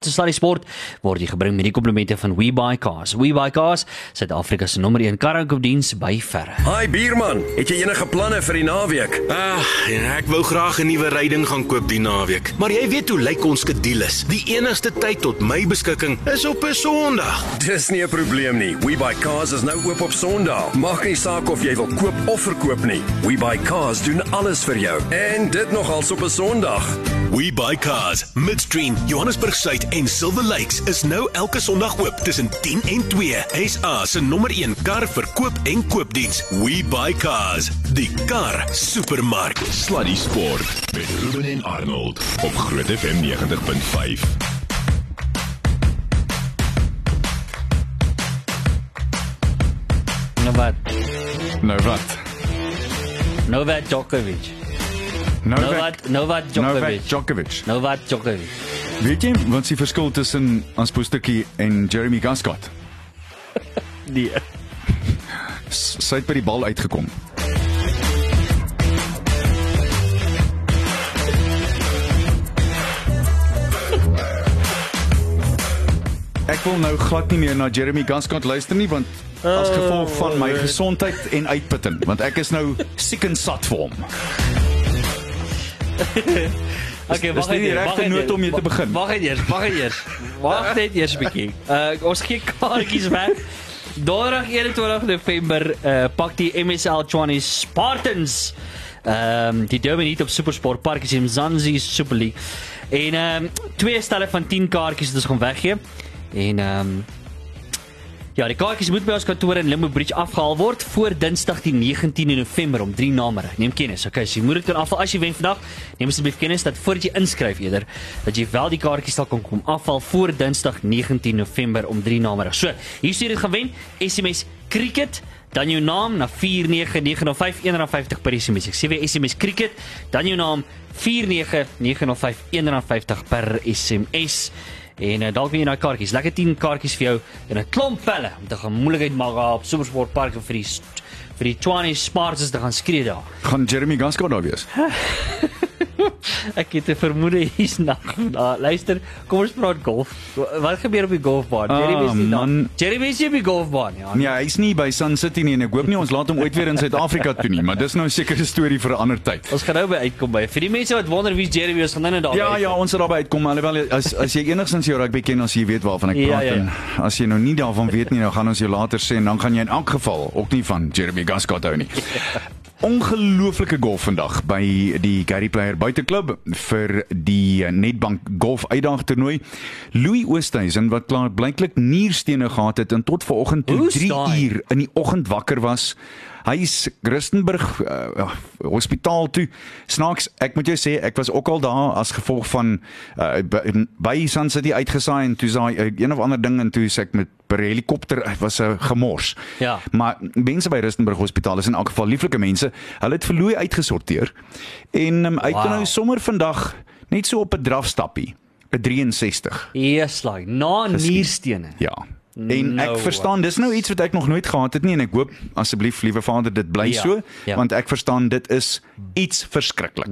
Dis Sluddy Sport word jy gebring met die komplimente van WeBuyCars. WeBuyCars, Suid-Afrika se nommer 1 kargoediens by verre. Hi Bierman, het jy enige planne vir die naweek? Ah, ja, ek wou graag 'n nuwe ryding gaan koop die naweek. Maar jy weet hoe lyk ons skedules. Die enigste tyd tot my beskikking is op 'n Sondag. Dis nie 'n probleem nie. WeBuyCars is nou oop op Sondag. Maak nie saak of jy wil koop of verkoop nie. WeBuyCars doen alles vir jou. En dit nogals op 'n Sondag. We buy cars. Midstream, Johannesburg Suid en Silver Lakes is nou elke Sondag oop tussen 10 en 2. SA se nommer 1 kar verkoop en koopdiens. We buy cars. Die kar supermark. Sluddy Sport met Ruben en Arnold op Groot FM 90.5. Nou wat? Nou wat? Novak Djokovic. Novak, Novak Novak Novak Djokovic. Djokovic. Novak Djokovic. Weet jy wat die verskil tussen Anspoostiki en Jeremy Gascott? Nee. Sy het by die bal uitgekom. Ek wil nou glad nie meer na Jeremy Gascott luister nie want as gevolg van my gesondheid en uitputting want ek is nou siek en sat vir hom. Okay, is wag nie net. die wag regte noot om mee te begin. Wag net eers, wag net eers. Wag net eers 'n bietjie. Uh ons gee kaartjies weg. Donderdag 21 November uh pak die MSL Tshwane Spartans ehm um, die derby hier op Supersport Park is in Mzansi Super League. En ehm um, twee stelle van 10 kaartjies wat ons gaan weggee. En ehm um, Ja, die kaartjies moet by ons kantoor in Limbo Bridge afgehaal word voor Dinsdag die 19de November om 3 namiddag. Neem kennis. Okay, so jy moet dit kan afhaal as jy wen vandag. Neem asseblief kennis dat voordat jy inskryf eerder dat jy wel die kaartjies sal kan kom afhaal voor Dinsdag 19 November om 3 namiddag. So, hier stuur dit gewen SMS cricket dan jou naam na 49905 150 per SMS. Ek sê weer SMS cricket, dan jou naam 49905 150 per SMS. En uh, dalk weer na kaartjies. Lekker 10 kaartjies vir jou en 'n klomp pelle om te gaan moeilikheid maak daar op Supersport Park vir die vir die 20 Spartans te gaan skree daar. Gaan Jeremy Gascott daar wees? Ek het 'n vermoede hier's nag. Uh, luister, kom ons praat golf. Wat gebeur op die golfbaan? Ah, Jeremy is nie daar. man. Is nie op die golfbaan ja. Nee, hy's nie by Sun City nie en ek hoop nie ons laat hom ooit weer in Suid-Afrika toe nie, maar dis nou 'n storie vir 'n ander tyd. Ons gaan nou by uitkom by. Vir die mense wat wonder wie's Jeremy, ons gaan nou net daar. Ja ja, uitkom. ons sal daarby uitkom alhoewel as as jy enigstens jou rugby ken, as jy weet waarvan ek Ja, praat ja, ja. en as jy nou nie daarvan weet nie, dan gaan ons jou later sê en dan gaan jy in elk geval ook nie van Jeremy Gascott hou nie. Ongelooflike golf vandag by die Gary Player Buiteklub vir die Nedbank Golf Uitdagtoernooi. Louis Oosthuizen wat klaar blyklik nierstene gehad het en tot vanoggend toe Hoe's 3 daai? uur in die oggend wakker was. Hy is Rustenburg uh, hospitaal toe. Snaaks, ek moet jou sê ek was ook al daar as gevolg van uh, by, by Sun City uitgesaai en toe saai uh, een of ander ding en toe sê ek met per helikopter was 'n gemors. Ja. Maar mense by Rustenburg Hospitaal is in elk geval lieflike mense. Hulle het verlooi uitgesorteer en um, uit Wow. wow. nou sommer vandag net so op 'n drafstappie, 'n 63. Yes, like na nierstene. Ja. En No ek verstaan dis nou iets wat ek nog nooit gehad het nie en ek hoop asseblief liewe Vader dit bly Ja, so ja. want ek verstaan dit is iets verskriklik.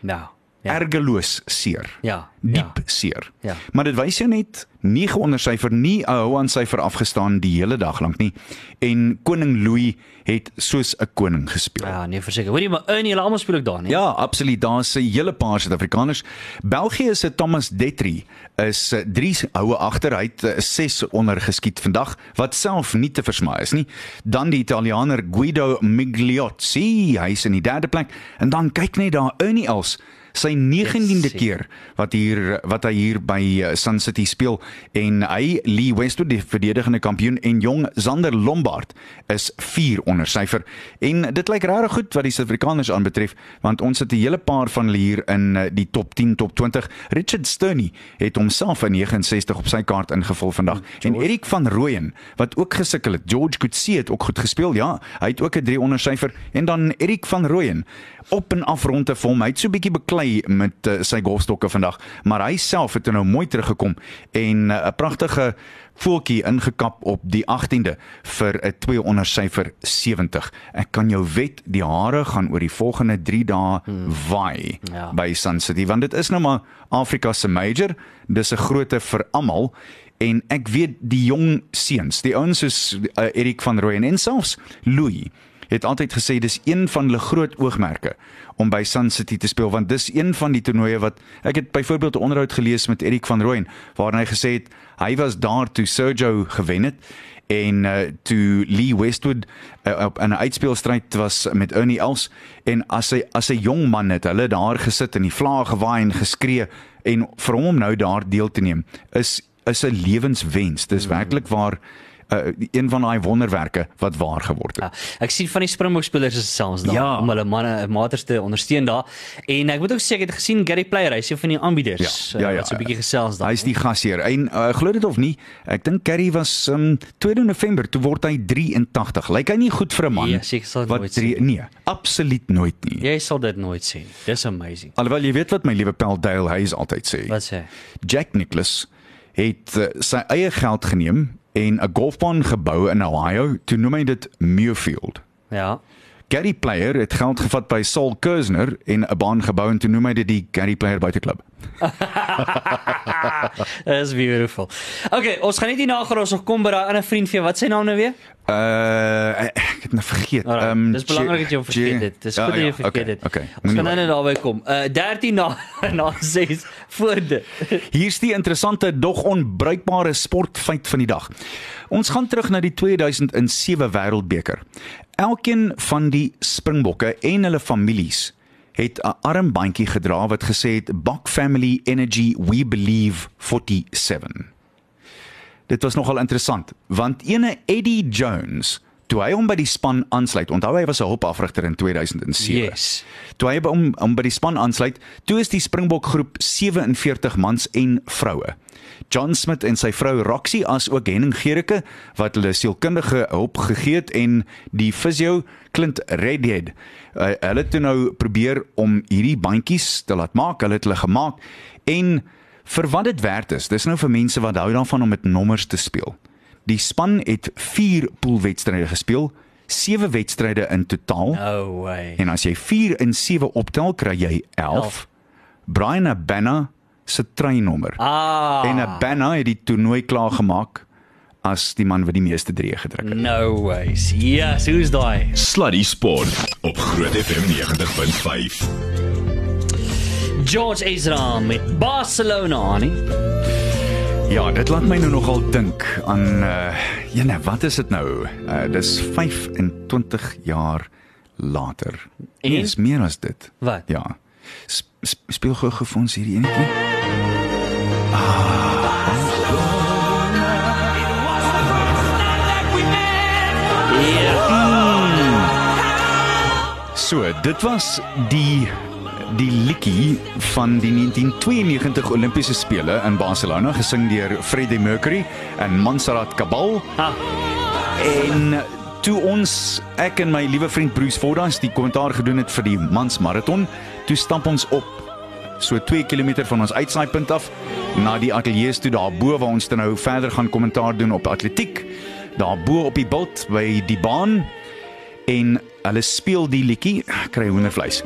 Nou. Ja. Ergeloos seer. Ja. Diep Ja. seer. Ja. Maar dit wys jou net 9 onder syfer nie 'n hou aan syfer afgestaan die hele dag lank nie. En koning Louis het soos 'n koning gespeel. Ja, nee, verseker. Hoorie, maar Ernie, almal speel ook daar, nee. Ja, absoluut. Daar's 'n hele paar Suid-Afrikaners. België se Thomas Detri is 3 houe agter. Hy het 6 onder geskiet vandag wat self nie te versmaai is nie. Dan die Italianer Guido Migliozzi, hy's in die derde plek en dan kyk net daar Ernie Els sy 19de Yes, keer wat hier wat hy hier by uh, Sun City speel. En hy Lee Westwood die verdedigende kampioen en jong Zander Lombard is 4 onder syfer. En dit lyk regtig goed wat die Suid-Afrikaners aanbetref want ons het 'n hele paar van hulle hier in uh, die top 10 top 20 Richard Sterney het homself in 69 op sy kaart ingevul vandag. En Erik van Rooyen wat ook gesukkel het George Coetzee het ook goed gespeel ja. Hy het ook 'n 3 onder syfer. En dan Erik van Rooyen op en af rondte vir hom. Hy het so 'n bietjie beklei vlei met uh, sy golfstokke vandag, maar hy self het nou mooi teruggekom en 'n uh, pragtige voeltjie ingekap op die 18de vir 'n 2 onder syfer 70. Ek kan jou wet die hare gaan oor die volgende 3 dae hmm. waai Ja. by Sun City want dit is nou maar Afrika se major. Dis 'n grootte vir almal en ek weet die jong seuns, die ouens soos uh, Erik van Rooyen en selfs Louis het altyd gesê dis een van hulle groot oogmerke om by Sun City te speel want dis een van die toernooie wat ek het byvoorbeeld 'n onderhoud gelees met Erik van Rooyen waarin hy gesê het hy was daar toe Sergio gewen het en uh, toe Lee Westwood uh, op 'n uitspeelstryd was met Ernie Els en as hy as 'n jong man het hulle daar gesit en die vlae gewaai en geskree en vir hom om nou daar deel te neem is is 'n lewenswens. Dis werklik waar uh, een van daai wonderwerke wat waar geword het Ja, ek sien van die Springbok spelers is selfs daar Ja. om hulle manne maters te ondersteun daar. En ek moet ook sê ek het gesien Gary Player, hy's een van die aanbieders. Ja, ja, uh, ja. Wat so 'n bietjie gesels daar. Hy is die gasheer. En uh, glo dit of nie, ek dink Kerry was um, 2 November, toe word hy 83. Lyk hy nie goed vir 'n man? Nee, seker sal wat nooit drie- Nee, absoluut nooit nie. Jy sal dit nooit sien. Dis amazing. Alhoewel jy weet wat my liewe pel Dale Hayes altyd sê. Wat sê? Jack Nicklaus het uh, sy eie geld geneem en 'n golfbaan gebou in Ohio, toe noem hy dit Muirfield. Ja. Gary Player het geld gevat by Saul Kersner en 'n baan gebou en toe noem hy dit die Gary Player buiteklub. Dis beautiful. Okay, ons gaan net hier na gaan ons nog kom by daai ander vriend van jou. Wat sy naam nou weer? Uh ek het nou vergeet. Ehm, dis belangrik dat jy hom vergeet dit. Dis Ja, goed dat jy ja, vergeet okay, dit. Okay. Ons moenie gaan nou net daarby kom. Uh 13 na na 6 voor dit. Hier's die interessante dog onbruikbare sportfeit van die dag. Ons gaan terug na die 2007 Wêreldbeker. Elkeen van die Springbokke en hulle families het 'n armbandjie gedra wat gesê het Bok Family Energy We Believe 47. Dit was nogal interessant want ene Eddie Jones toe hy hom by die span aansluit. Onthou hy was 'n hulpafrigter in 2007. Yes. Toe hy hom om by die span aansluit, toe is die Springbok groep 47 mans en vroue. John Smith en sy vrou Roxy as ook Henning Gericke wat hulle sielkundige hulp gegee het en die fisio Clint Redhead. Uh, hulle het toe nou probeer om hierdie bandjies te laat maak. Hulle het hulle gemaak en vir wat dit werd is. Dis nou vir mense wat hou daarvan om met nommers te speel. Die span het 4 poolwedstryde gespeel, 7 wedstryde in totaal. No way. En as jy 4 in 7 optel, kry jy 11. Elf. Brian Abana se treinnommer. Ah. En Abana het die toernooi klaar gemaak as die man wat die meeste drie gedruk het. No way. Yes, who's daai? Sluddy Sport op Groot FM 90.5. George Ezra met Barcelona, nie? Ja, dit laat my nou nogal dink aan uh jene, wat is dit nou? Uh dis 25 jaar later. En? Nee, is meer as dit. Wat? Ja. Sp sp speel gou gou vir ons hierdie enetjie. So, dit was die die liedjie van die 1992 Olimpiese spele in Barcelona gesing deur Freddie Mercury en Montserrat Cabal. Ha. En toe ons ek en my liewe vriend Bruce Fordyce die kommentaar gedoen het vir die mans marathon, toe stap ons op so 2 km van ons uitsaaipunt af na die ateljee toe daarbo waar ons dan nou verder gaan kommentaar doen op atletiek. Daarbo op die bult by die baan en hulle speel die liedjie kry hoendervleis.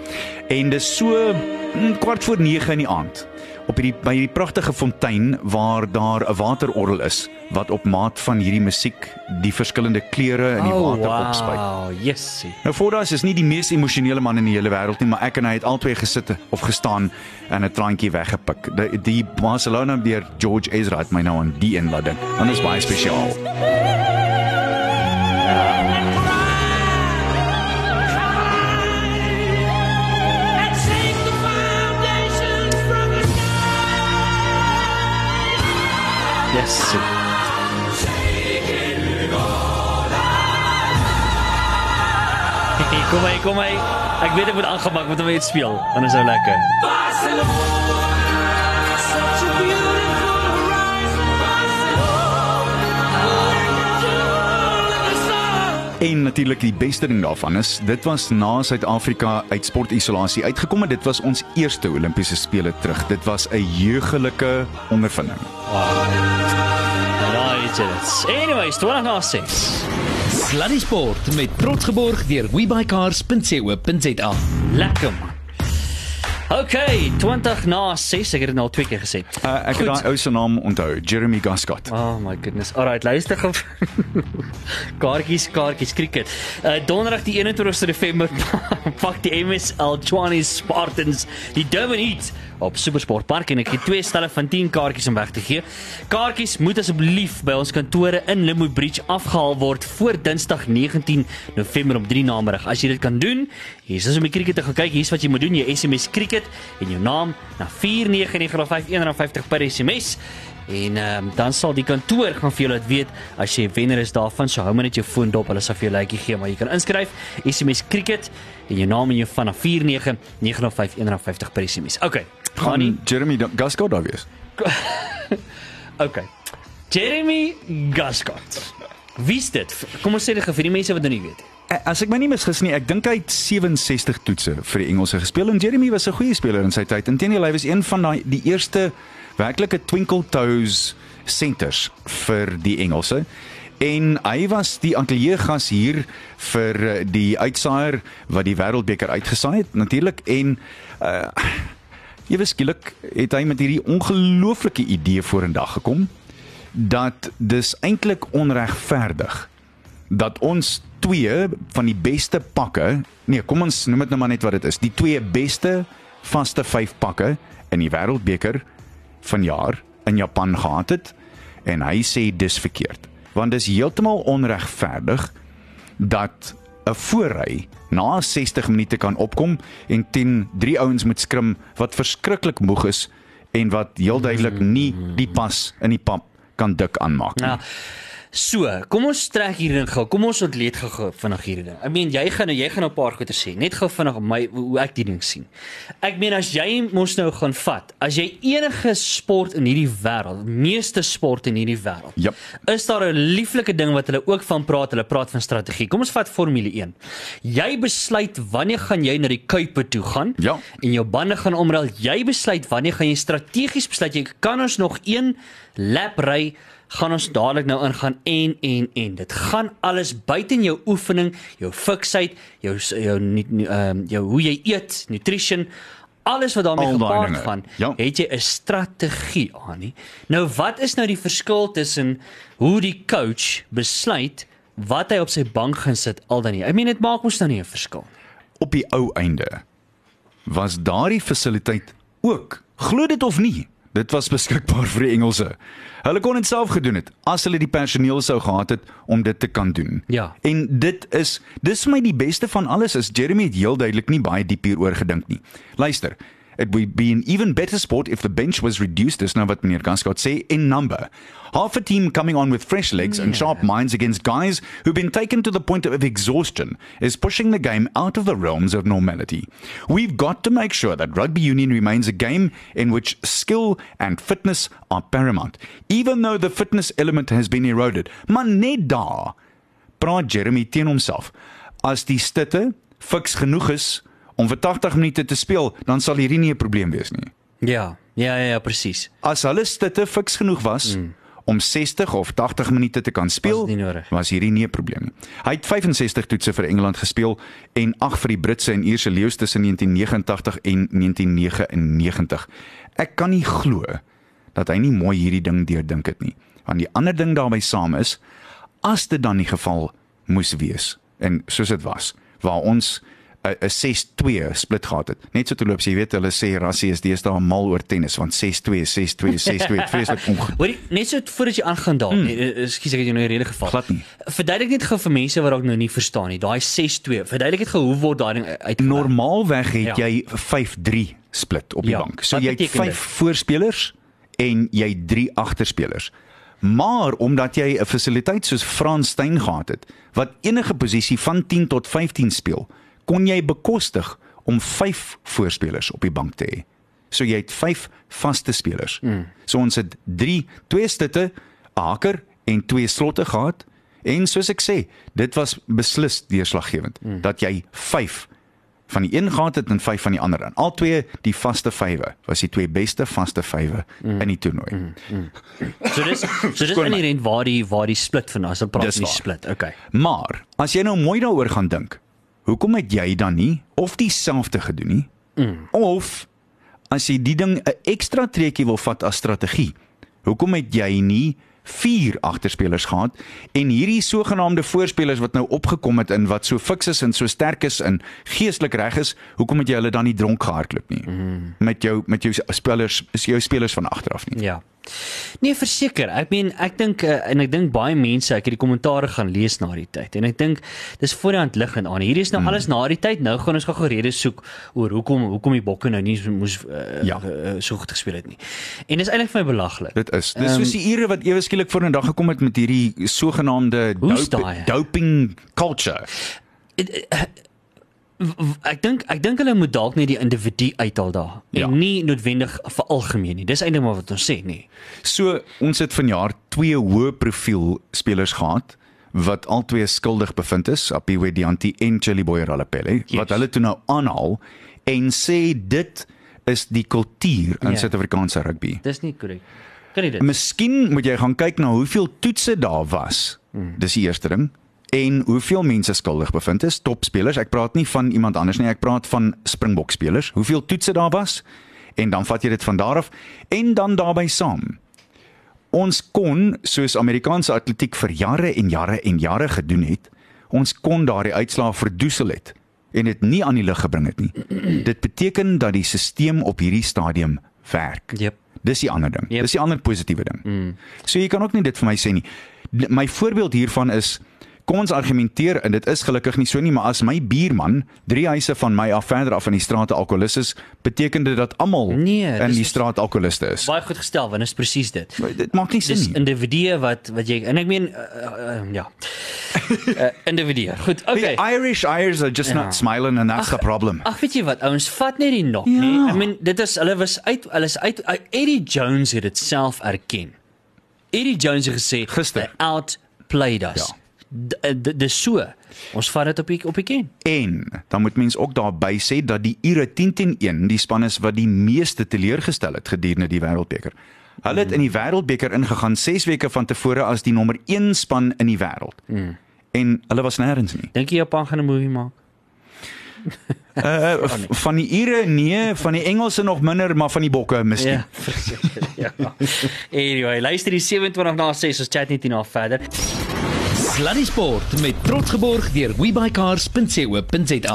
En dis so mm, kwart voor 9 in die aand op hierdie by hierdie pragtige fontein waar daar 'n waterorgel is wat op maat van hierdie musiek die verskillende kleure in die Oh, water wow. opspuit. Yes. Nou Fordas is nie die mees emosionele man in die hele wêreld nie, maar ek en hy het albei gesit of gestaan en 'n traantjie weggepik. Die, die Barcelona deur George Ezra het my nou aan die een laat dink. Want dit is baie spesiaal. Yes. Hey, kom hy, kom hy. Ek weet ek moet aangemak moet hom net speel. Dan is hy lekker. En natuurlik die beste ding daarvan is, dit was na Suid-Afrika uit sportisolasie uitgekom en dit was ons eerste Olimpiese spele terug. Dit was 'n jeugelike ondervinding. Right, it's. Anyways, 20 na 6. Sluddy Sport met trots geborg deur webycars.co.za. Lekker man. Okay, 20 na 6, ek het dit nou al twee keer gesê. Uh, ek het Goed. daai ou se naam onthou, Jeremy Gascott. Oh my goodness. Alright, luister gou. kaartjies, kaartjies cricket. Uh donderdag die 21ste November pak die MSL Chwani Spartans die Durban Heat op Supersport Park en ek het twee stelle van 10 kaartjies om weg te gee. Kaartjies moet asseblief by ons kantore in Limwood Bridge afgehaal word voor Dinsdag 19 November om 3 namiddag. As jy dit kan doen, hier is om die cricket te gaan kyk. Hier's wat jy moet doen. Jy SMS cricket en jou naam na 49951 per SMS. En ehm dan sal die kantoor gaan vir jou laat weet as jy wenner is daarvan. So hou maar net jou foon dop. Hulle sal vir jou 'n likeie gee, maar jy kan inskryf SMS cricket en jou naam en jou van na 49951 per SMS. Okay. Gaan nie. Gaan Jeremy Gascott daar wees. Okay. Jeremy Gascott. Wie's dit? Kom ons sê dit vir die mense wat dit nie weet. Eh, As ek my nie misgis nie, ek dink hy het 67 toetse vir die Engelse gespeel en Jeremy was 'n goeie speler in sy tyd. Inteendeel, hy was een van daai die eerste werklike twinkle toes centers vir die Engelse. En hy was die ateljee gas hier vir eh, die uitsaaier wat die wêreldbeker uitgesaai het natuurlik en uh ewe skielik het hy met hierdie ongelooflike idee vorendag gekom dat dis eintlik onregverdig dat ons twee van die beste pakke, nee, kom ons noem dit nou maar net wat dit is, die twee beste vaste 5 pakke in die wêreldbeker vanjaar in Japan gehad het en hy sê dis verkeerd. Want dis heeltemal onregverdig dat 'n voorry na 60 minute kan opkom en teen drie ouens moet skrim wat verskriklik moeg is en wat heel duidelik nie die pas in die pap kan dik aanmaak nie. Nou, so, kom ons trek hierdie ding gou. Kom ons ontleed gou vinnig hierdie ding. Ek meen jy gaan nou jy gaan nou 'n paar goeie sê. Net gou vinnig my hoe ek die ding sien. Ek meen as jy mos nou gaan vat, as jy enige sport in hierdie wêreld, meeste sport in hierdie wêreld, Jep. is daar 'n lieflike ding wat hulle ook van praat. Hulle praat van strategie. Kom ons vat Formule 1. Jy besluit wanneer gaan jy na die kuipe toe gaan Ja. en jou bande gaan omruil. Jy besluit wanneer gaan jy strategies besluit jy kan ons nog een lap ry gaan ons dadelik nou ingaan en en en dit gaan alles buite in jou oefening, jou fiksheid, jou jou nie- nie, ehm jou hoe jy eet, nutrition alles wat daarmee Al daai gepaard gaan, Ja. het jy 'n strategie aan nie. Nou wat is nou die verskil tussen hoe die coach besluit wat hy op sy bank gaan sit al dan nie. Ek meen dit maak mos nou nie 'n verskil. op die ou einde was daardie fasiliteit ook glo dit of nie dit was beskikbaar vir die Engelse. Hulle kon dit self gedoen het as hulle die personeel sou gehad het om dit te kan doen. Ja. en dit is dis vir my die beste van alles is Jeremy het heel duidelik nie baie diep hieroor gedink nie. Luister It would be an even better sport if the bench was reduced, as nou wat meneer Gaskot sê, in number. Half a team coming on with fresh legs and sharp minds against guys who've been taken to the point of exhaustion is pushing the game out of the realms of normality. We've got to make sure that rugby union remains a game in which skill and fitness are paramount, even though the fitness element has been eroded. Maar net daar praat Jeremy teen homself. As die stitte fiks genoeg is om vir 80 minute te speel, dan sal hierdie nie 'n probleem wees nie. Ja, ja ja, ja presies. As hulle stitte fiks genoeg was mm. om 60 of 80 minute te kan speel, Was was hierdie nie 'n probleem nie. Hy het 65 toetse vir Engeland gespeel en 8 vir die Britse en Ierse leeu's tussen 1989 en 1999. Ek kan nie glo dat hy nie mooi hierdie ding deurdink het nie. Want die ander ding daarbey saam is as dit dan die geval moes wees en soos dit was waar ons 'n 'n 6-2 split gehad het. Net so toe loop jy weet hulle sê Rassie is deesdae mal oor tennis want 6-2 6-2 6-2 het vreeslik onge Hoorie, net so voordat jy aangaan daar. Mm. Ekskuus, ek het jou nou in rede geval. Glad nie. Verduidelik net gou vir mense wat dalk nou nie verstaan nie. Daai 6-2. Verduidelik net gou hoe word daai ding uit Normaalweg het Ja. jy 5-3 split op die Ja, bank. So jy het beteken 5 voorspelers en jy 3 agterspelers. Maar omdat jy 'n fasiliteit soos Frans Steyn gehad het wat enige posisie van 10 tot 15 speel, kon jy bekostig om 5 voorspelers op die bank te hê. So jy het 5 vaste spelers. Mm. So ons het 3 twee stitte, 'n haker en twee slotte gehad En soos ek sê, dit was beslis deurslaggewend mm. dat jy 5 van die een gehad het en 5 van die ander. En al twee die vaste vywe was die twee beste vaste vywe mm. in die toernooi. Mm. So dis so dis in die rent waar die waar die split van as 'n praat Dis die split. Okay. Maar as jy nou mooi daaroor gaan dink, hoekom het jy dan nie of dieselfde gedoen nie? Mm. Of as jy die ding 'n ekstra treetjie wil vat as strategie, hoekom het jy nie vier agterspelers gehad en hierdie sogenaamde voorspelers wat nou opgekom het in wat so fiks is en so sterk is en geestelik reg is, hoekom het jy hulle dan nie dronk gehardloop nie? Mm. Met jou met jou spelers, is jou spelers van agteraf nie. Ja. Nee, verseker. Ek meen, ek dink uh, en ek dink baie mense, ek het die kommentare gaan lees na die tyd en ek dink dis voor die hand liggend aan. Hierdie is nou Hmm. alles na die tyd. Nou gaan ons gou redes soek oor hoekom hoekom die bokke nou nie moes uh, Ja. uh, so goed gespeel het nie. En dis eintlik vir my belaglik. Dit is. Dis soos die ure wat ewe skielik voor 'n dag gekom het met hierdie sogenaamde dope, doping culture. Ek dink ek dink hulle moet dalk net die individu uithaal daar Ja. en nie noodwendig vir algemeen nie. Dis eintlik maar wat ons sê, nee. So ons het vanjaar twee hoë profiel spelers gehad wat albei skuldig bevind is, Apiwe Dianti en Chili Boy Ralapelle, Yes. wat hulle toe nou aanhaal en sê dit is die kultuur in Ja. Suid-Afrikaanse rugby. Dis nie korrek. Kan jy dit? Miskien moet jy gaan kyk na hoeveel toetse daar was. Hmm. Dis die eerste ding. En hoeveel mense skuldig bevind is, topspelers. Ek praat nie van iemand anders nie, ek praat van Springbok spelers. Hoeveel toetse daar was? En dan vat jy dit van daar af en dan daarbey saam. Ons kon soos Amerikaanse atletiek vir jare en jare en jare gedoen het, ons kon daardie uitslae verdoesel het en dit nie aan die lig gebring het nie. Dit beteken dat die stelsel op hierdie stadium werk. Jep. Dis die ander ding. Yep. Dis die ander positiewe ding. Mm. So jy kan ook nie dit vir my sê nie. My voorbeeld hiervan is kom ons argumenteer en dit is gelukkig nie so nie, maar as my buurman 3 huise van my af verder af in die strate alkoholist is, beteken dit dat almal Nee, in dis die straat alkoholiste is. Baie goed gestel, want dit is presies dit. Dit maak nie sin Dis nie. individue wat wat jy en ek meen uh, uh, ja. Uh, individue. Goed, okay. The Irish eyes are just Ja. not smiling and that's the problem. Ag weet jy wat, ouens vat net die nok, Ja. nê? I mean, dit is hulle was uit hulle is uit uit- Eddie Jones het dit self erken. Eddie Jones het gesê Gister. "They outplayed us. Ja. Eh, Dis so. Ons vat dit op die op die ken. En dan moet mens ook daarby sê dat die Ire 10 teen 1 die span is wat die meeste teleurgestel het gedurende die Wêreldbeker. Hulle het in die Wêreldbeker ingegaan 6 weke van tevore as die nommer 1 span in die wêreld. Mm. En hulle was nêrens nie. Dink jy Japan gaan 'n movie maak? Uh, v- van die Ire nee, van die Engelse nog minder, maar van die Bokke miskien. Ja, verseker. ja. Anyway, luister die 27 na 6 ons chat net hierna verder. Sluddy Sport met trots geborg deur webycars.co.za.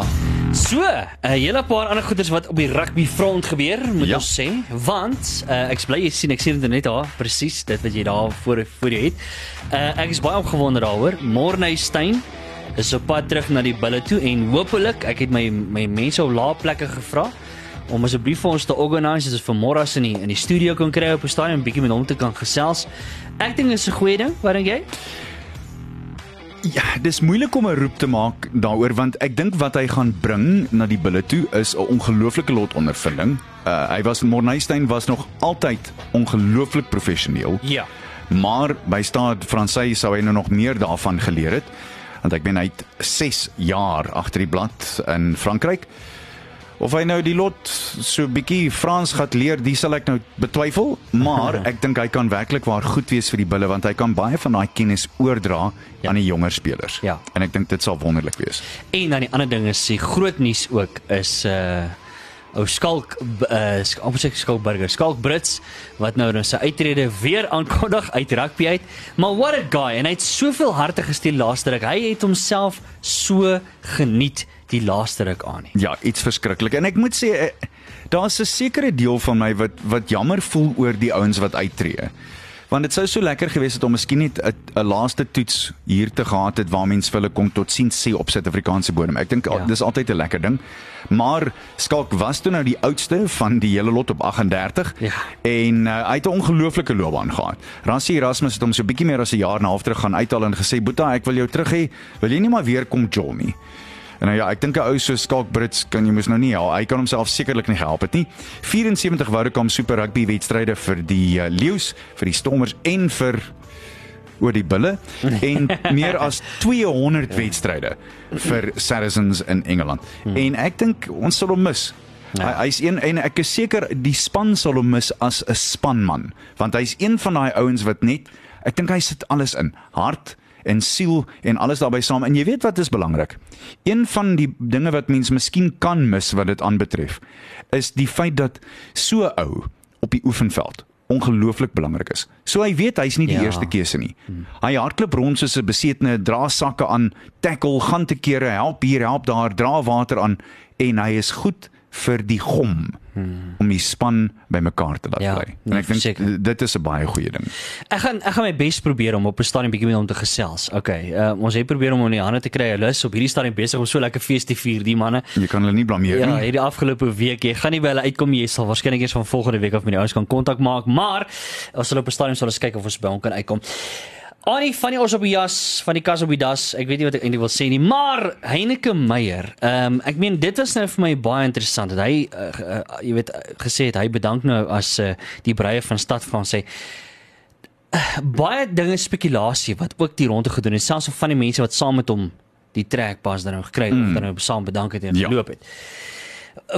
So, 'n hele paar ander goeders wat op die rugby front gebeur, moet Ja. ons sê, want uh, ek bly jy sien ek sien dit net daar presies dit wat jy daar voor voor jou het. Uh, ek is baie opgewonde daaroor. Morney Steyn is op pad terug na die bulle toe en hopelik, ek het my my mense op lae plekke gevra om asseblief vir ons te organise as ons vir môre in die in die studio kan kry op 'n stadion 'n bietjie met hom te kan gesels. Ek dink dit is 'n goeie ding, wat dink jy? Ja, dis moeilik om 'n roep te maak daaroor want ek dink wat hy gaan bring na die bulle toe is 'n ongelooflike lot ondervinding. Uh hy was Morneystein was nog altyd ongelooflik professioneel. Ja. Maar by staat Fransy sou hy nou nog meer daarvan geleer het. Want ek ben hy het 6 jaar agter die blad in Frankryk. Of hy nou die lot so bietjie Frans gaan leer, dis sal ek nou betwyfel, maar ek dink hy kan werklik waar goed wees vir die bulle want hy kan baie van daai kennis oordra Ja. aan die jonger spelers. Ja. En ek dink dit sal wonderlik wees. En dan die ander ding is die groot nuus ook is uh ou Skalk uh op sy Skalkburger, Skalk Brits wat nou nou sy uittrede weer aankondig uit rugby uit. Maar what a guy en hy het soveel harte gesteel laaste ruk. Hy het homself so geniet die laaste ruk aan nie. Ja, iets verskriklik. En ek moet sê eh, daar's 'n sekere deel van my wat wat jammer voel oor die ouens wat uittreë. Want dit sou so lekker gewees het om miskien net 'n laaste toets hier te gehad het waar mense vir hulle kom tot sien sê op Suid-Afrikaanse bodem. Ek dink Ja. ja. dis altyd 'n lekker ding. Maar Skalk was toe nou die oudste van die hele lot op 38 Ja. en uh, hy het 'n ongelooflike loopbaan gehad. Rassie Erasmus het hom so bietjie meer as 'n jaar en 'n half terug gaan uithaal en gesê: "Boeta, ek wil jou terug hê. Wil jy nie maar weer kom jol nie?" En nou ja, ek dink 'n ou so Skalk Brits kan jy mos nou nie help. Hy kan homself sekerlik nie gehelp het nie. 74 Vodacom Super Rugby wedstryde vir die uh, Leeu's, vir die Stormers en vir oor die bulle en meer as 200 wedstryde vir Saracens in Engeland. En ek dink ons sal hom mis. Ja. Hy hy's een en ek is seker die span sal hom mis as 'n spanman, want hy's een van daai ouens wat net ek dink hy sit alles in. Hart en siel en alles daarbey saam. En jy weet wat is belangrik? Een van die dinge wat mens miskien kan mis wat dit aanbetref, is die feit dat so ou op die oefenveld ongelooflik belangrik is. So hy weet hy's nie die Ja. eerste keuse nie. Hy hardloop rond soos 'n besetene, dra sakke aan, tackle, gaan te kere, help hier, help daar, dra water aan en hy is goed vir die gom hmm. om die span bymekaar te laat Ja, bly. nee, En ek dink dit is 'n baie goeie ding. Ek gaan ek gaan my bes probeer om op 'n stadium bietjie met hom te gesels. Okay. Uh, ons het probeer om hom in die hande te kry. Hulle is op hierdie stadium besig om so lekker fees te vier, die manne. Jy kan hulle nie blameer Ja, nie. hierdie afgelope week, jy gaan nie by hulle uitkom nie. Jy sal waarskynlik eers van volgende week af met die ouens kan kontak maak, maar as hulle op 'n stadium sal ons kyk of ons by hom kan uitkom. Annie van die ons op die jas, van die kas op die das. Ek weet nie wat ek eintlik wil sê nie, maar Heineke Meyer. Ehm um, ek meen dit was nou vir my baie interessant dat hy uh, uh, jy weet uh, gesê het hy bedank nou as uh, die breie van Stad Frans sê uh, baie dinge spekulasie wat ook die ronde gedoen het, selfs van die mense wat saam met hom die trekpas dan nou gekry het mm. of dan nou saam bedank het en Ja. geloop het.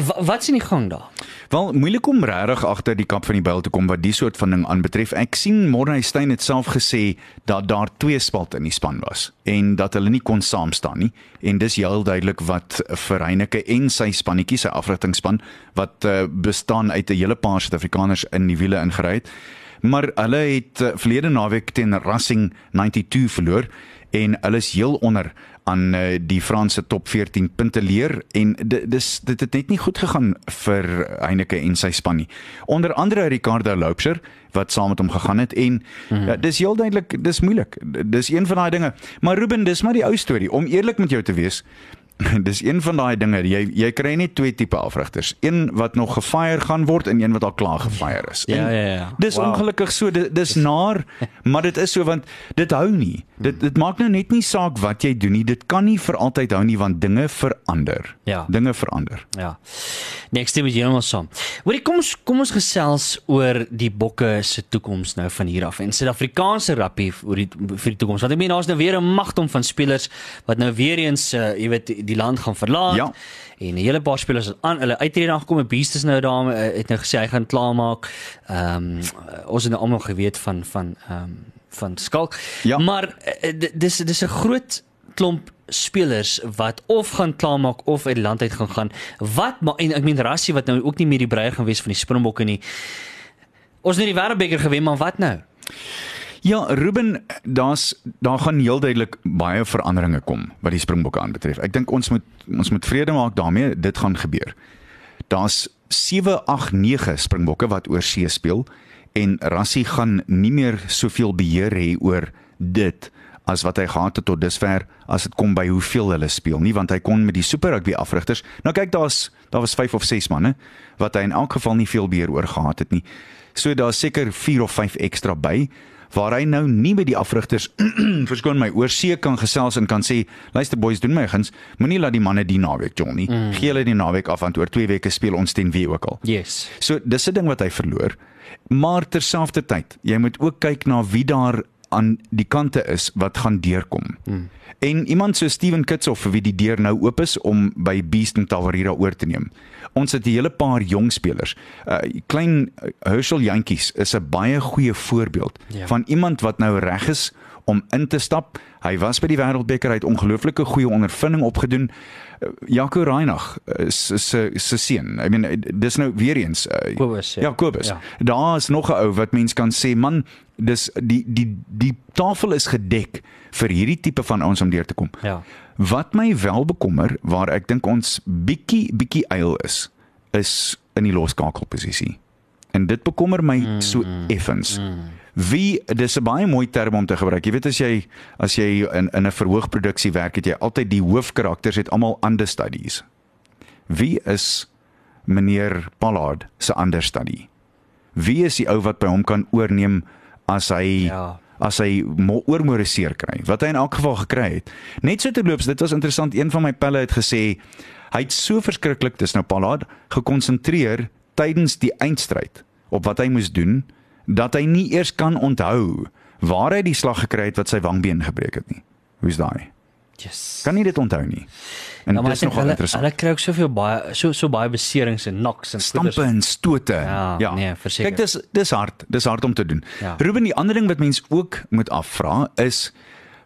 Wa- Wat is in die gang daar? Wel moeilik om regtig agter die kap van die byl te kom wat die soort van ding aanbetref. Ek sien Morne Steyn het self gesê dat daar twee spalte in die span was en dat hulle nie kon saam staan nie. En dis heel duidelik wat vir Heineke en sy spannetjie, sy afrigtingspan wat uh, bestaan uit 'n hele paar Suid-Afrikaners in die wiele ingery het. Maar hulle het uh, verlede naweek teen Racing 92 verloor en hulle is heel onder aan uh, die Franse top 14 punte leer en di- dis dit het net nie goed gegaan vir Heineke en sy span nie. Onder andere Ricardo Loubser wat saam met hom gegaan het en mm ja, dis heel duidelik dis moeilik. Dis een van daai dinge. Maar Ruben, dis maar die ou storie. Om eerlik met jou te wees, dis een van daai dinge. Jy jy kry net twee tipe afrigters. Een wat nog gefire gaan word en een wat al klaar gefire is. Ja, En ja, ja. Dis Wow. ongelukkig so dis, dis naar, maar dit is so want dit hou nie. Dit dit maak nou net nie saak wat jy doen nie. Dit kan nie vir altyd hou nie want dinge verander. Ja. Dinge verander. Ja. Ek stem met jou heeltemal saam. Hoorie, kom ons kom ons gesels oor die bokke se toekoms nou van hier af en Suid-Afrikaanse rugby oor die vir die toekoms. Want ek meen daar's nou weer 'n magdom van spelers wat nou weer eens uh, jy weet die, land gaan verlaat. Ja. En 'n hele paar spelers het aan hulle uittrede aangekom. Beast is nou daar uh, het nou gesê hy gaan klaarmaak. Ehm um, ons het nou almal geweet van van ehm um, van Skalk. Ja. Maar d- dis dis 'n groot klomp spelers wat of gaan klaarmaak of uit die land uit gaan gaan. Wat maar en ek meen Rassie wat nou ook nie meer die breier gaan wees van die Springbokke nie. Ons het nou die Wêreldbeker gewen, maar wat nou? Ja, Ruben, daar's daar gaan heel duidelik baie veranderinge kom wat die Springbokke aanbetref. Ek dink ons moet ons moet vrede maak daarmee, dit gaan gebeur. Daar's 7, 8, 9 Springbokke wat oor see speel en Rassie gaan nie meer soveel beheer hê oor dit as wat hy gehad het tot dusver as dit kom by hoeveel hulle speel nie want hy kon met die Super Rugby afrigters nou kyk daar's daar was 5 of 6 manne wat hy in elk geval nie veel beheer oor gehad het nie so daar's seker 4 of 5 ekstra by waar hy nou nie met die afrigters verskoon my oorsee kan gesels en kan sê luister boys doen my guns moenie laat die manne die naweek jong nie mm. gee hulle die naweek af want oor 2 weke speel ons teen wie ook al Yes. So dis 'n ding wat hy verloor. Maar terselfdertyd, jy moet ook kyk na wie daar aan die kante is wat gaan deurkom. Mm. En iemand so Steven Kitsoff vir wie die deur nou oop is om by Beast en Tawarira oor te neem. Ons het 'n hele paar jong spelers. Uh klein uh, Herschel Jantjies is 'n baie goeie voorbeeld Ja. van iemand wat nou reg is om in te stap. Hy was by die Wêreldbeker, hy het ongelooflike goeie ondervinding opgedoen. Uh, Jaco Reinagh is se se seun. I mean dis nou weer eens uh, Kobus, ja. Ja, Kobus. Ja. Daar is nog 'n ou wat mens kan sê, man, dis die die die tafel is gedek vir hierdie tipe van ouens om deur te kom. Ja. Wat my wel bekommer, waar ek dink ons bietjie bietjie eil is, is in die loskakelposisie. En dit bekommer my mm, so effens. Mm. Wie dis 'n baie mooi term om te gebruik. Jy weet as jy as jy in in 'n verhoogproduksie werk, het jy altyd die hoofkarakters het almal understudies. Wie is meneer Pollard se understudy? Wie is die ou wat by hom kan oorneem as hy Ja. as hy mo- oormoriseer kry wat hy in elk geval gekry het. Net so terloops, dit was interessant. Een van my pelle het gesê hy het so verskriklik, dis nou Pollard, gekonsentreer tydens die eindstryd op wat hy moes doen dat hy nie eers kan onthou waar hy die slag gekry het wat sy wangbeen gebreek het nie. Hoe's daai? Yes. Kan nie dit onthou nie. En Ja, dis ek dink nogal hulle, interessant. hulle kry ook soveel baie so so baie beserings en knocks en stampe en stote. Ja, nee, verseker. Kyk, dis dis hard, dis hard om te doen. Ja. Ruben, die ander ding wat mens ook moet afvra is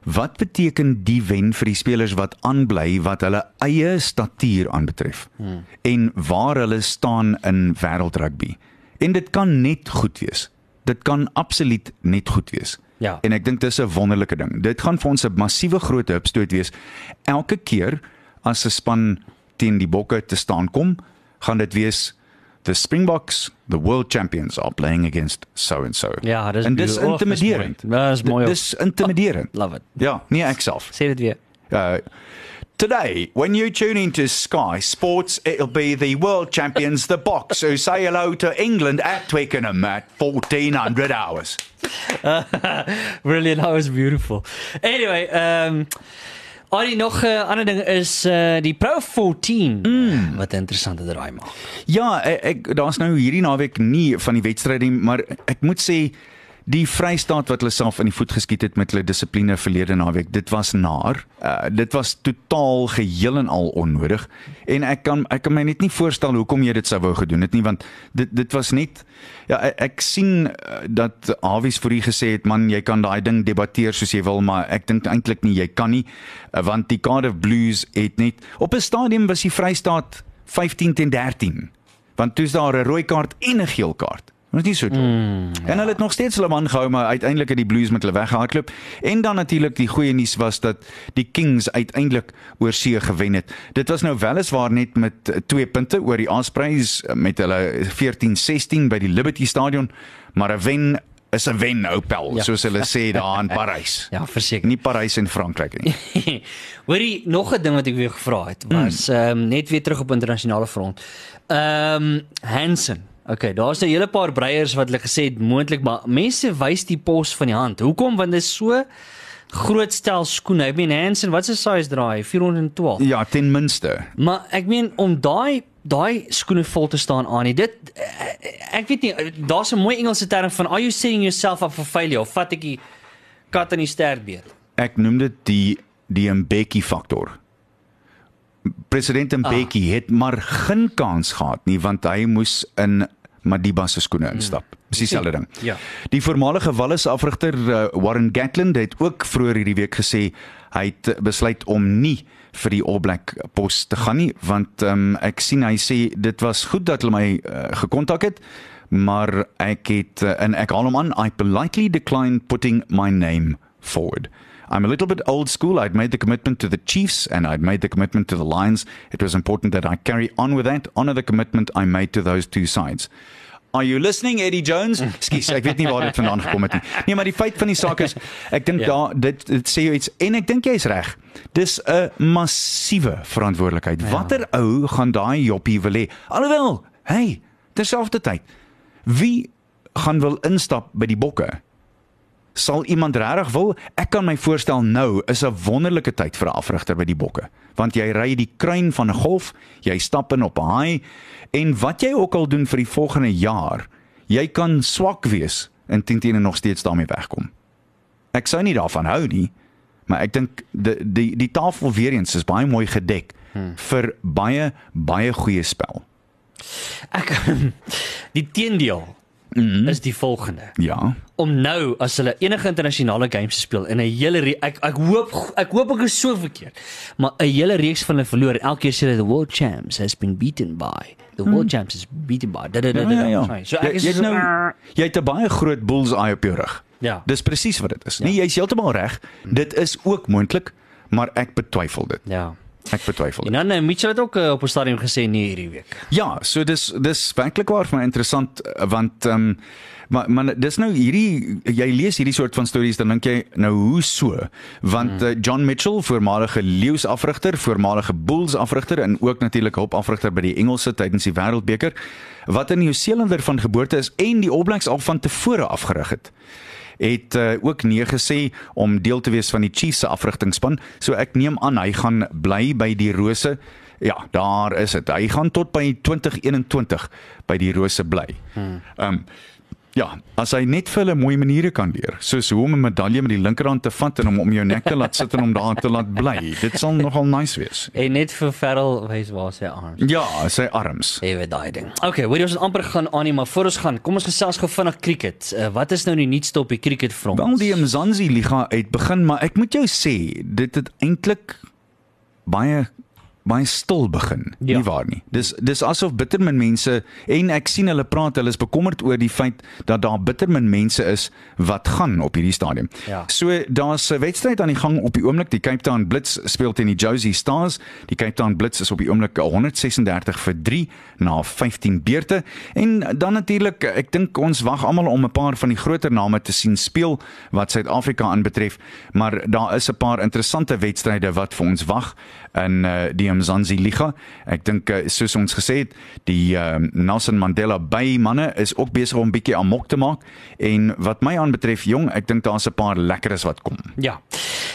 wat beteken die wen vir die spelers wat aanbly wat hulle eie statuur aanbetref hmm. en waar hulle staan in wêreldrugby. En dit kan net goed wees. Dit kan absoluut net goed wees. Ja. En ek dink dis 'n wonderlike ding. Dit gaan vir ons 'n massiewe groot hupstoot wees. Elke keer as 'n span teen die bokke te staan kom, gaan dit wees the Springboks, the world champions are playing against so and so. Ja, dis en dis intimiderend. Ja, dis mooi. Dis intimiderend. Love it. Ja, nie ek self. Sê dit weer. Uh, Today, when you tune into Sky Sports, it'll be the world champions, the Box, who say hello to England at Twickenham at 1400 hours. Brilliant. That was beautiful. Anyway, um Alrie nog 'n uh, ander ding is uh die Pro 14 mm. wat 'n interessante draai maak. Ja, ek, ek daar's nou hierdie naweek nie van die wedstryd nie, maar ek moet sê die Vrystaat wat hulle self in die voet geskiet het met hulle dissipline verlede naweek, dit was naar. Uh, dit was totaal geheel en al onnodig en ek kan ek kan my net nie voorstel hoekom jy dit sou wou gedoen het nie want dit dit was net ja ek, ek sien uh, dat Awies vir u gesê het man jy kan daai ding debatteer soos jy wil maar ek dink eintlik nie jy kan nie uh, want die Cardiff Blues het net op 'n stadium was die Vrystaat 15 teen 13 want toe's daar 'n rooi kaart en 'n geel kaart. Dit is nie so dom. Mm, ja. En hulle het nog steeds hulle man gehou maar uiteindelik het die Blues met hulle weggehardloop. En dan natuurlik die goeie nuus was dat die Kings uiteindelik oor see gewen het. Dit was nou weliswaar net met 2 punte oor die Ospreys met hulle 14-16 by die Liberty Stadion, maar 'n wen is 'n wen ou pel, Ja. ja. soos hulle sê daar in Parys. Ja, verseker. Nie Parys en Frankryk nie. Hoorie, nog 'n ding wat ek weer gevra het was ehm um, net weer terug op internasionale front. Ehm um, Hansen. Okay, daar's 'n hele paar breiers wat hulle gesê het moontlik maar mense wys die pos van die hand. Hoekom? Want dit is so groot stel skoene. Ek meen Hansen, wat se size draai? 412. Ja, ten minste. Maar ek meen om daai daai skoene vol te staan aan nie. Dit ek weet nie, daar's 'n mooi Engelse term van are you setting yourself up for failure of vat ek die kat in die stertbeet? Ek noem dit die die Mbeki faktor. President Mbeki ah. het maar geen kans gehad nie want hy moes in Madiba se skoene instap. Dis dieselfde ding. Ja. Die voormalige Wallis afrigter uh, Warren Gatland het ook vroeër hierdie week gesê hy het uh, besluit om nie vir die All Black pos te gaan nie want um, ek sien hy sê dit was goed dat hulle my uh, gekontak het maar ek het uh, en ek haal hom aan I politely declined putting my name forward. I'm a little bit old school. I'd made the commitment to the Chiefs and I'd made the commitment to the Lions. It was important that I carry on with that, honor the commitment I made to those two sides. Are you listening Eddie Jones? Ekskuus, ek weet nie waar dit vandaan gekom het nie. Nee, maar die feit van die saak is ek dink Ja. ja. daar dit dit sê jou iets en ek dink jy's reg. Dis 'n massiewe verantwoordelikheid. Ja. Watter ou gaan daai joppie wil hê? Alhoewel, hey, terselfdertyd wie gaan wil instap by die bokke? Sal iemand regtig wil? Ek kan my voorstel nou is 'n wonderlike tyd vir 'n afrigter by die bokke, want jy ry die kruin van 'n golf, jy stap in op 'n haai en wat jy ook al doen vir die volgende jaar, jy kan swak wees en teen teen nog steeds daarmee wegkom. Ek sou nie daarvan hou nie, maar ek dink die die die tafel weer eens is baie mooi gedek hmm. vir baie baie goeie spel. Ek die teendeel mm -hmm. is die volgende. Ja. Om nou as hulle enige internasionale games speel in 'n hele ek ek hoop ek hoop ek is so verkeerd. Maar 'n hele reeks van hulle verloor en elke keer sê hulle the world champs has been beaten by the world champs is beaten by. Da, da, da, da, Ja, ja, ja. So ek is jy, jy, het nou, jy het 'n baie groot bullseye op jou rug. Ja. Dis presies wat dit is. Nee, jy's heeltemal reg. Dit is ook moontlik, maar ek betwyfel dit. ja. Ek betwyfel En dit. dan uh, Mitchell het ook uh, op 'n stadium gesê nee hierdie week. Ja, so dis dis werklik waar vir my interessant eh, want ehm um, maar maar dis nou hierdie jy lees hierdie soort van stories dan dink jy nou hoe so? Want uh, John Mitchell, voormalige Leeu's afrigter, voormalige Bulls afrigter en ook natuurlik hulp afrigter by die Engelse tydens die Wêreldbeker wat 'n Nieu-Seelander van geboorte is en die All Blacks al van tevore afgerig het het uh, ook nee gesê om deel te wees van die Chiefs se afrigtingspan. So ek neem aan hy gaan bly by die Rose. Ja, daar is dit. Hy gaan tot by 2021 by die Rose bly. Ehm um, Ja, as hy net vir hulle mooi maniere kan leer, soos hoe om 'n medalje met die linkerhand te vat en hom om jou nek te laat sit en hom daar te laat bly. Dit sal nogal nice wees. En net vir Ferrell wys waar sy arms. Ja, sy arms. Ewe daai ding. Okay, hoor jy ons het amper gaan aan nie, maar voor ons gaan, kom ons gesels gou vinnig cricket. Uh, wat is nou die nuutste op die cricketfront? Wel die Mzansi Liga uit begin, maar ek moet jou sê, dit het eintlik baie baie stil begin. Ja. Nie waar nie. Dis dis asof bittermin mense en ek sien hulle praat, hulle is bekommerd oor die feit dat daar bittermin mense is wat gaan op hierdie stadium. Ja. So daar's 'n wedstryd aan die gang op die oomblik. Die Cape Town Blitz speel teen die Josie Stars. Die Cape Town Blitz is op die oomblik 136 vir 3 na 15 beurte. En dan natuurlik, ek dink ons wag almal om 'n paar van die groter name te sien speel wat Suid-Afrika aanbetref, maar daar is 'n paar interessante wedstryde wat vir ons wag in uh, die Mzansi Liga. Ek dink uh, soos ons gesê het, die uh, Nelson Mandela Bay manne is ook besig om 'n bietjie amok te maak en wat my aanbetref, jong, ek dink daar's 'n paar lekkeres wat kom. Ja.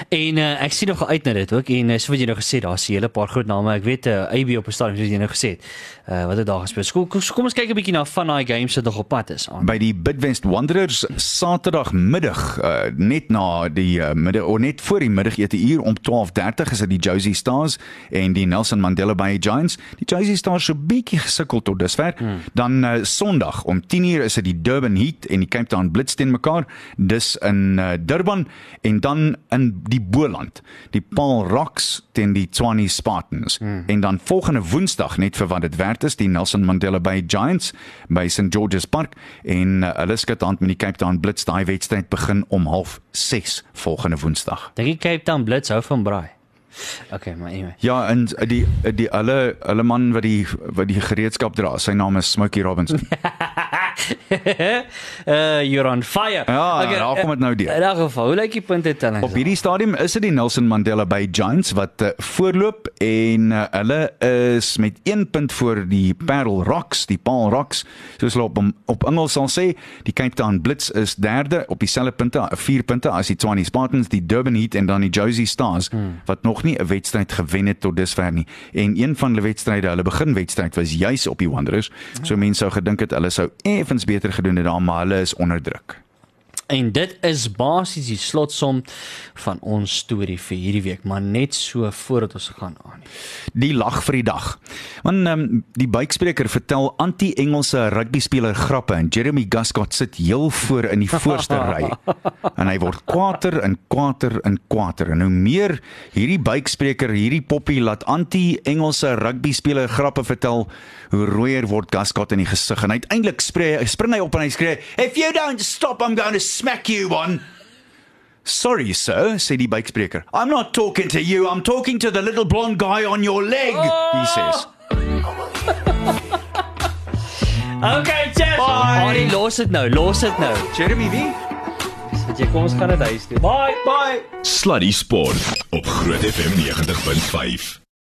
En uh, ek sien nog uit na dit ook en uh, so wat jy nou gesê, daar's 'n hele paar groot name. Ek weet uh, AB op 'n stadium soos jy nou gesê het. Uh, wat het daar gespeel? Kom, kom, kom ons kyk 'n bietjie na van daai games wat nog op pad is. Aan. by die Bidwest Wanderers Saterdagmiddag uh, net na die uh, middag of net voor die middagete uur om 12:30 is dit die Josie Stars en die Nelson Mandela Bay Giants. Die Josie Stars so bietjie gesukkel tot dusver. Hmm. Dan uh, Sondag om 10:00 is dit die Durban Heat en die Cape Town Blitz teen mekaar. Dis in uh, Durban en dan in die Boland, die Paul Rocks teen die Tshwane Spartans. Hmm. En dan volgende Woensdag net vir wat dit werd is, die Nelson Mandela Bay Giants by St George's Park en uh, hulle skud hand met die Cape Town Blitz. Daai wedstryd begin om 06:30 volgende Woensdag. Dink jy Cape Town Blitz hou van braai? Okay, maar anyway. Ja, en die die hulle hulle man wat die wat die gereedskap dra, sy naam is Smokey Robinson. uh you're on fire. Ja, daar kom dit nou deur. In elk geval, hoe lyk die punte telling? Op hierdie stadium is dit die Nelson Mandela Bay Giants wat uh, voorloop en uh, hulle is met 1 punt voor die Parel Rocks, die Paul Rocks, soos hulle op op Engels sal sê, die Cape Town Blitz is derde op dieselfde punte, 4 punte as die Tshwane Spartans, die Durban Heat en dan die Josie Stars hmm. wat nog nie 'n wedstryd gewen het tot dusver nie. En een van hulle wedstryde, hulle beginwedstryd was juis op die Wanderers. So mense sou gedink het hulle sou effens beter gedoen het daar, maar hulle is onder druk. En dit is basies die slotsom van ons storie vir hierdie week, maar net so voordat ons gaan aan. Die lag vir die dag. Want ehm um, die buikspreker vertel anti-Engelse rugby speler grappe en Jeremy Guscott sit heel voor in die voorste ry. En hy word kwaader en kwaader en kwaader. En hoe meer hierdie buikspreker hierdie poppie laat anti-Engelse rugby speler grappe vertel, hoe rooier word Guscott in die gesig en uiteindelik spring hy op en hy skree, "If you don't stop, I'm going to smack you one." Sorry, sir, sê die buikspreker. I'm not talking to you, I'm talking to the little blonde guy on your leg, oh! he says. Okay, Jeff. Bye. Alrie, los dit nou, los dit nou. Jeremy wie? Sit jy kom ons gaan dit huis toe. Bye. Bye. Sluddy Sport op Groot FM 90.5.